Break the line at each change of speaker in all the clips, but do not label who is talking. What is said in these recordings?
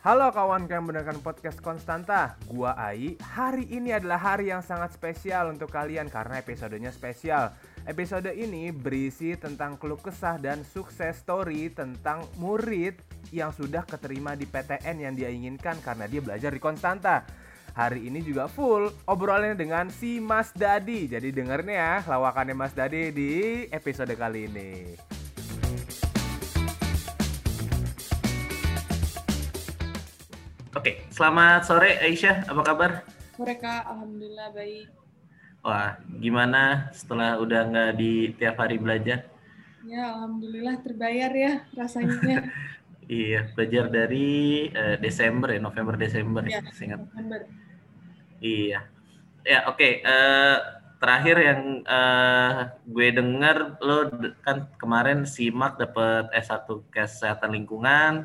Halo kawan yang mendengarkan podcast Konstanta, gua Ai. Hari ini adalah hari yang sangat spesial untuk kalian karena episodenya spesial. Episode ini berisi tentang keluh kesah dan sukses story tentang murid yang sudah keterima di PTN yang dia inginkan karena dia belajar di Konstanta. Hari ini juga full obrolannya dengan si Mas Dadi. Jadi dengerin ya lawakannya Mas Dadi di episode kali ini.
Oke, selamat sore Aisyah, apa kabar?
Sore Kak, Alhamdulillah baik.
Wah, gimana setelah udah nggak di tiap hari belajar?
Ya, Alhamdulillah terbayar ya rasanya.
iya, belajar dari uh, Desember ya, November Desember ya,
ya November.
Iya. Ya, oke. Okay. Uh, eh, terakhir yang uh, gue dengar lo kan kemarin simak dapat S1 Kesehatan Lingkungan,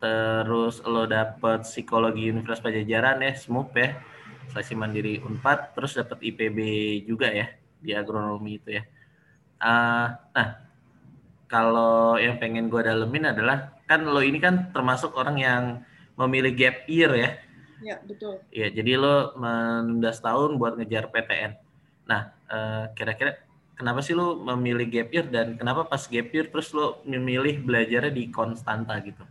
terus lo dapet psikologi Universitas Pajajaran ya, SMUP ya, seleksi mandiri Unpad, terus dapet IPB juga ya di agronomi itu ya. Uh, nah, kalau yang pengen gue dalemin adalah kan lo ini kan termasuk orang yang memilih gap year ya.
Ya betul.
Iya, jadi lo menunda setahun buat ngejar PTN. Nah, uh, kira-kira kenapa sih lo memilih gap year dan kenapa pas gap year terus lo memilih belajarnya di Konstanta gitu?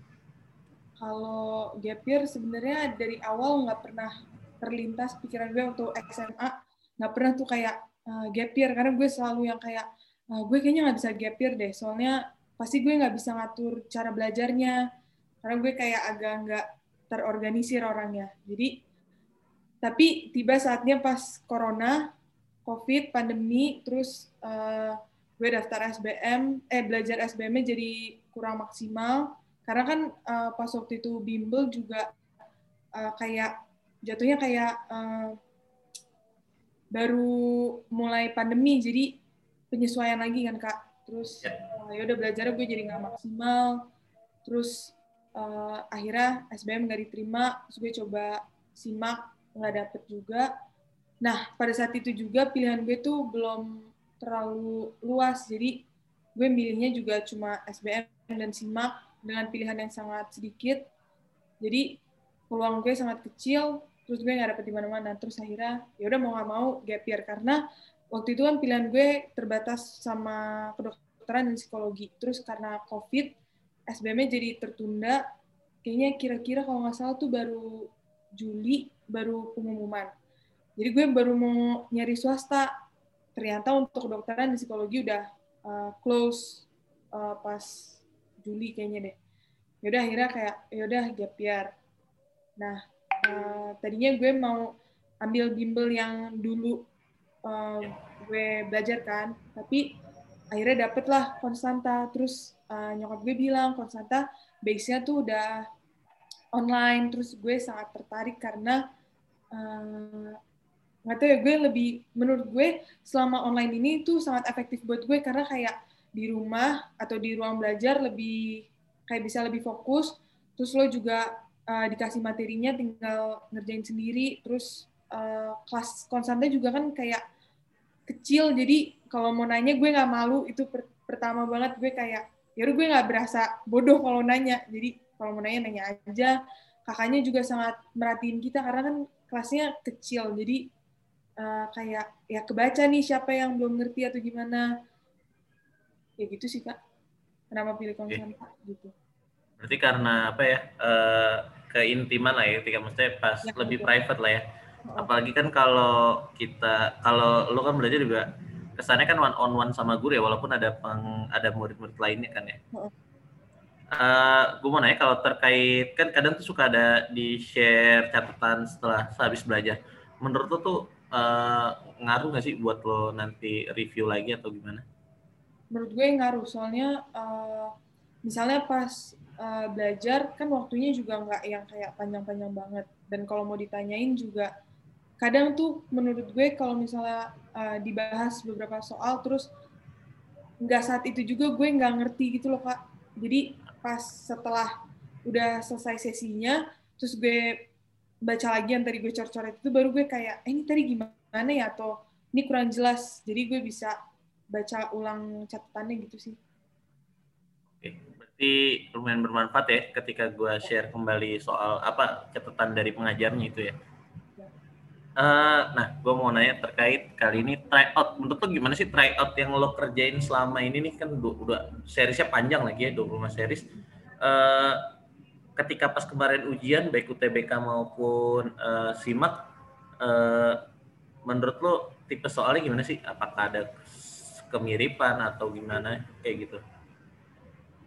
Kalau gap year sebenarnya dari awal nggak pernah terlintas pikiran gue untuk SMA nggak pernah tuh kayak uh, gap year. Karena gue selalu yang kayak uh, gue kayaknya nggak bisa gap year deh. Soalnya pasti gue nggak bisa ngatur cara belajarnya. Karena gue kayak agak nggak terorganisir orangnya. Jadi tapi tiba saatnya pas corona covid pandemi terus uh, gue daftar SBM eh belajar SBM jadi kurang maksimal karena kan uh, pas waktu itu bimbel juga uh, kayak jatuhnya kayak uh, baru mulai pandemi jadi penyesuaian lagi kan kak. Terus uh, ya udah belajar gue jadi nggak maksimal. Terus uh, akhirnya SBM nggak diterima terus gue coba simak nggak dapet juga. Nah pada saat itu juga pilihan gue tuh belum terlalu luas jadi gue milihnya juga cuma SBM dan simak dengan pilihan yang sangat sedikit. Jadi peluang gue sangat kecil terus gue nggak dapet di mana-mana. Terus akhirnya ya udah mau nggak mau gap year. Karena waktu itu kan pilihan gue terbatas sama kedokteran dan psikologi. Terus karena covid SBM jadi tertunda. Kayaknya kira-kira kalau nggak salah tuh baru Juli baru pengumuman. Jadi gue baru mau nyari swasta. Ternyata untuk kedokteran dan psikologi udah uh, close uh, pas Juli kayaknya deh. Yaudah akhirnya kayak yaudah gap year. Nah uh, tadinya gue mau ambil bimbel yang dulu uh, gue belajar kan. Tapi akhirnya dapet lah konstanta terus uh, nyokap gue bilang konstanta base-nya tuh udah online. Terus gue sangat tertarik karena nggak uh, tahu ya gue lebih menurut gue selama online ini tuh sangat efektif buat gue. Karena kayak di rumah atau di ruang belajar lebih kayak bisa lebih fokus. Terus lo juga uh, dikasih materinya tinggal ngerjain sendiri. Terus uh, kelas konstanta juga kan kayak kecil. Jadi kalau mau nanya gue nggak malu. Itu per pertama banget. Gue kayak ya gue nggak berasa bodoh kalau nanya. Jadi kalau mau nanya nanya aja. Kakaknya juga sangat merhatiin kita karena kan kelasnya kecil. Jadi uh, kayak ya kebaca nih siapa yang belum ngerti atau gimana ya gitu sih kak. Kenapa pilih konsultan okay. gitu.
Berarti karena apa ya uh, keintiman lah ya ketika maksudnya pas ya, lebih betul. private lah ya. Apalagi kan kalau kita kalau lo kan belajar juga kesannya kan one on one sama guru ya walaupun ada peng, ada murid-murid lainnya kan ya. Uh, gue mau nanya kalau terkait kan kadang tuh suka ada di share catatan setelah habis belajar. Menurut lo tuh uh, ngaruh nggak sih buat lo nanti review lagi atau gimana?
Menurut gue ngaruh. Soalnya uh, misalnya pas uh, belajar kan waktunya juga nggak yang kayak panjang-panjang banget. Dan kalau mau ditanyain juga kadang tuh menurut gue kalau misalnya uh, dibahas beberapa soal terus nggak saat itu juga gue nggak ngerti gitu loh kak. Jadi pas setelah udah selesai sesinya terus gue baca lagi yang tadi gue cor-coret itu baru gue kayak eh, ini tadi gimana ya? Atau ini kurang jelas. Jadi gue bisa baca ulang catatannya gitu sih.
Oke, Berarti lumayan bermanfaat ya ketika gue share kembali soal apa catatan dari pengajarnya itu ya. Uh, nah, gue mau nanya terkait kali ini tryout. Menurut lo gimana sih tryout yang lo kerjain selama ini nih kan udah, udah seriesnya panjang lagi ya 25 series. Uh, ketika pas kemarin ujian baik UTBK maupun uh, SIMAK, uh, menurut lo tipe soalnya gimana sih? Apakah ada kemiripan atau gimana kayak gitu?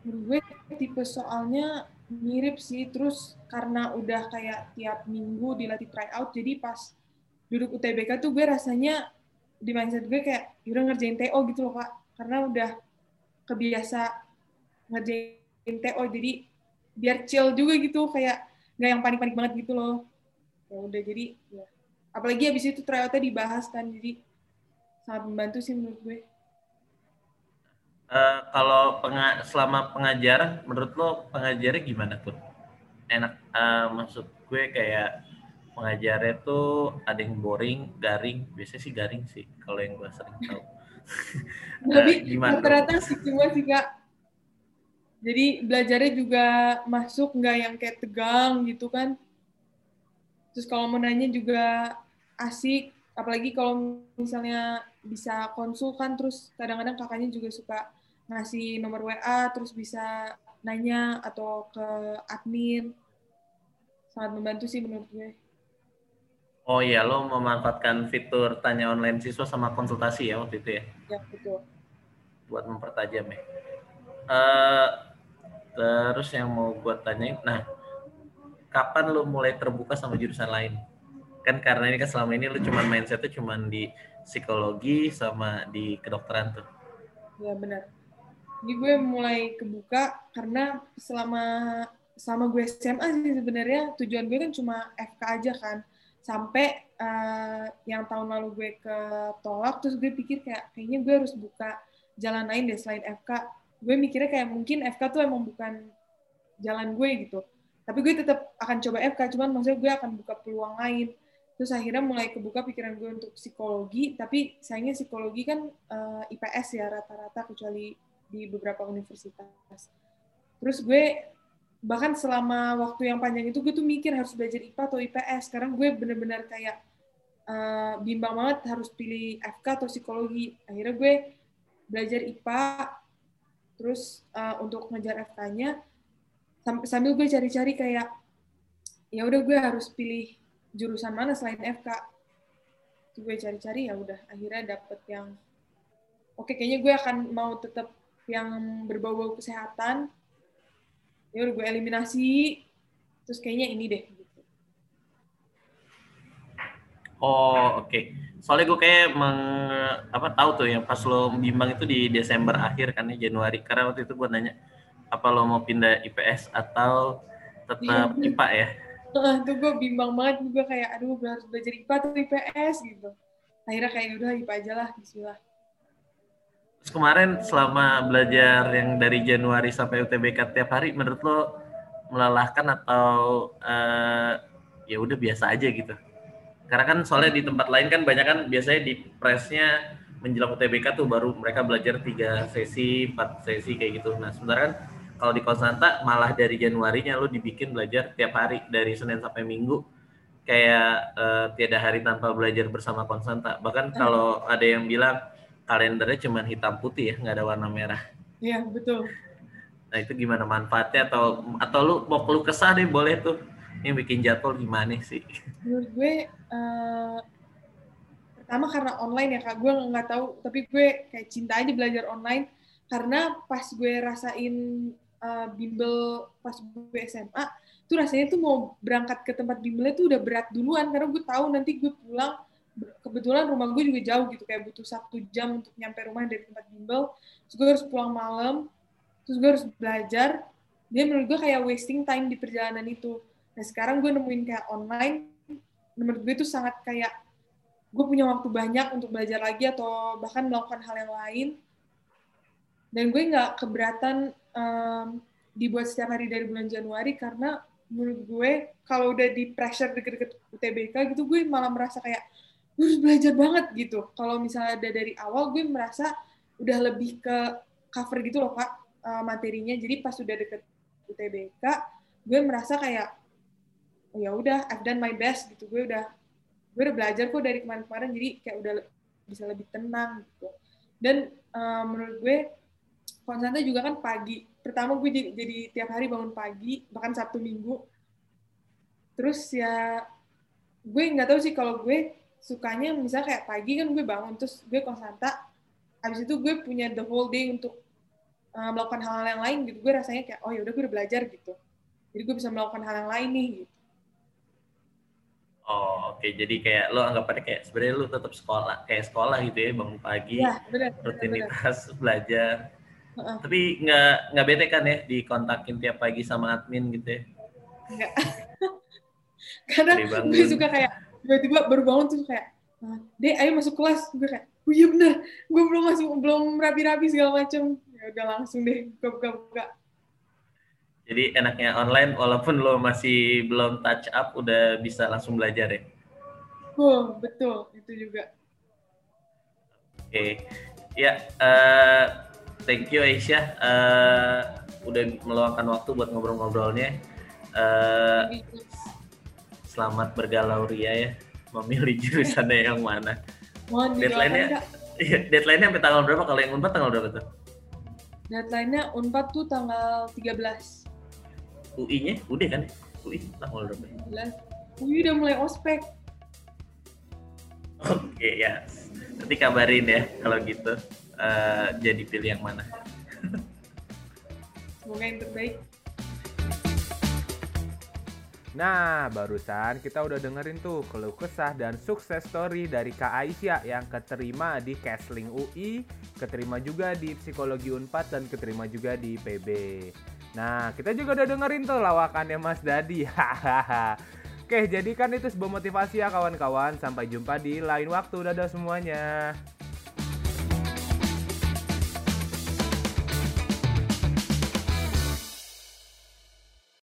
gue tipe soalnya mirip sih terus karena udah kayak tiap minggu dilatih tryout jadi pas duduk UTBK tuh gue rasanya di mindset gue kayak udah ngerjain TO gitu loh kak karena udah kebiasa ngerjain TO jadi biar chill juga gitu kayak nggak yang panik-panik banget gitu loh ya udah jadi ya. apalagi abis itu tryoutnya dibahas kan jadi sangat membantu sih menurut gue
Uh, kalau penga selama pengajaran, menurut lo pengajarnya gimana tuh? Enak, uh, maksud gue kayak pengajarnya tuh ada yang boring, garing. Biasanya sih garing sih, kalau yang gue sering tahu.
Tapi uh, gimana? Rata-rata sih cuma sih kak. Jadi belajarnya juga masuk nggak yang kayak tegang gitu kan. Terus kalau mau nanya juga asik, apalagi kalau misalnya bisa konsul kan, terus kadang-kadang kakaknya juga suka ngasih nomor WA terus bisa nanya atau ke admin sangat membantu sih menurut gue.
Oh iya, lo memanfaatkan fitur tanya online siswa sama konsultasi ya waktu itu ya?
Ya, betul.
Buat mempertajam ya. Uh, terus yang mau gue tanyain, nah kapan lo mulai terbuka sama jurusan lain? Kan karena ini kan selama ini lo cuma mindsetnya cuma di psikologi sama di kedokteran tuh.
Ya benar jadi gue mulai kebuka karena selama selama gue SMA sih sebenarnya tujuan gue kan cuma FK aja kan. Sampai uh, yang tahun lalu gue ke tolak terus gue pikir kayak kayaknya gue harus buka jalan lain deh selain FK gue mikirnya kayak mungkin FK tuh emang bukan jalan gue gitu. Tapi gue tetap akan coba FK cuman maksudnya gue akan buka peluang lain. Terus akhirnya mulai kebuka pikiran gue untuk psikologi tapi sayangnya psikologi kan uh, eh, IPS ya rata-rata kecuali di beberapa universitas. Terus gue bahkan selama waktu yang panjang itu gue tuh mikir harus belajar IPA atau IPS. Sekarang gue bener-bener kayak uh, bimbang banget harus pilih FK atau psikologi. Akhirnya gue belajar IPA, terus uh, untuk ngejar FK-nya sambil gue cari-cari kayak ya udah gue harus pilih jurusan mana selain FK. gue cari-cari ya udah akhirnya dapet yang oke okay, kayaknya gue akan mau tetap yang berbau-bau kesehatan ya udah gue eliminasi terus kayaknya ini deh gitu.
oh oke okay. soalnya gue kayak meng apa tahu tuh yang pas lo bimbang itu di Desember akhir kan ya Januari karena waktu itu gue nanya apa lo mau pindah IPS atau tetap iya. IPA ya
uh, tuh gue bimbang banget gue kayak aduh gue harus belajar IPA atau IPS gitu akhirnya kayak udah IPA aja lah Bismillah
kemarin selama belajar yang dari Januari sampai UTBK tiap hari, menurut lo melelahkan atau uh, ya udah biasa aja gitu? Karena kan soalnya di tempat lain kan banyak kan biasanya di presnya menjelang UTBK tuh baru mereka belajar tiga sesi, empat sesi kayak gitu. Nah sementara kan kalau di Konstanta malah dari Januarinya lo dibikin belajar tiap hari dari Senin sampai Minggu kayak uh, tiada hari tanpa belajar bersama Konstanta. Bahkan kalau ada yang bilang kalendernya cuma hitam putih ya, nggak ada warna merah.
Iya, betul.
Nah, itu gimana manfaatnya atau atau lu mau keluh kesah deh boleh tuh. Ini bikin jadwal gimana sih?
Menurut gue uh, pertama karena online ya Kak, gue nggak tahu, tapi gue kayak cinta aja belajar online karena pas gue rasain uh, bimbel pas gue SMA, tuh rasanya tuh mau berangkat ke tempat bimbelnya tuh udah berat duluan karena gue tahu nanti gue pulang kebetulan rumah gue juga jauh gitu kayak butuh satu jam untuk nyampe rumah dari tempat bimbel. Terus gue harus pulang malam terus gue harus belajar. Dia menurut gue kayak wasting time di perjalanan itu. Nah sekarang gue nemuin kayak online menurut gue itu sangat kayak gue punya waktu banyak untuk belajar lagi atau bahkan melakukan hal yang lain. Dan gue nggak keberatan um, dibuat setiap hari dari bulan Januari karena menurut gue kalau udah di pressure deket-deket UTBK gitu gue malah merasa kayak gue harus belajar banget gitu. Kalau misalnya ada dari awal gue merasa udah lebih ke cover gitu loh kak uh, materinya. Jadi pas sudah deket UTBK gue merasa kayak oh ya udah I've done my best gitu. Gue udah gue udah belajar kok dari kemarin-kemarin. Jadi kayak udah bisa lebih tenang gitu. Dan uh, menurut gue konstanta juga kan pagi. Pertama gue jadi, jadi tiap hari bangun pagi bahkan sabtu minggu. Terus ya gue nggak tahu sih kalau gue sukanya misalnya kayak pagi kan gue bangun terus gue konstanta habis itu gue punya the whole day untuk uh, melakukan hal-hal yang lain gitu gue rasanya kayak oh ya udah gue udah belajar gitu jadi gue bisa melakukan hal yang lain nih gitu
Oh oke, okay. jadi kayak lo anggapannya kayak sebenarnya lo tetap sekolah, kayak sekolah gitu ya, bangun pagi, ya, bener, rutinitas bener. belajar. Uh-uh. Tapi nggak nggak bete kan ya dikontakin tiap pagi sama admin gitu ya?
Enggak. Karena gue suka kayak tiba-tiba baru bangun tuh kayak, ah, deh ayo masuk kelas. Gue kayak, oh iya bener, gue belum masuk, belum rapi-rapi segala macam. Ya udah langsung deh, buka-buka.
Jadi enaknya online walaupun lo masih belum touch up udah bisa langsung belajar ya.
Oh, betul. Itu juga.
Oke. Okay. Ya, uh, thank you Aisyah uh, udah meluangkan waktu buat ngobrol-ngobrolnya. Uh, selamat bergalau Ria ya, memilih jurusannya yang mana. deadline-nya iya, deadline-nya sampai tanggal berapa? Kalau yang Unpad tanggal berapa tuh?
Deadline-nya Unpad tuh tanggal 13.
UI-nya udah kan? UI tanggal berapa?
11. UI udah mulai ospek.
Oke okay, ya. Nanti kabarin ya kalau gitu. Uh, jadi pilih yang mana?
Semoga yang terbaik.
Nah, barusan kita udah dengerin tuh keluh kesah dan sukses story dari Kak Aisyah yang keterima di Kesling UI, keterima juga di Psikologi Unpad dan keterima juga di PB. Nah, kita juga udah dengerin tuh lawakannya Mas Dadi. Hahaha. Oke, jadi kan itu sebuah motivasi ya kawan-kawan. Sampai jumpa di lain waktu. Dadah semuanya.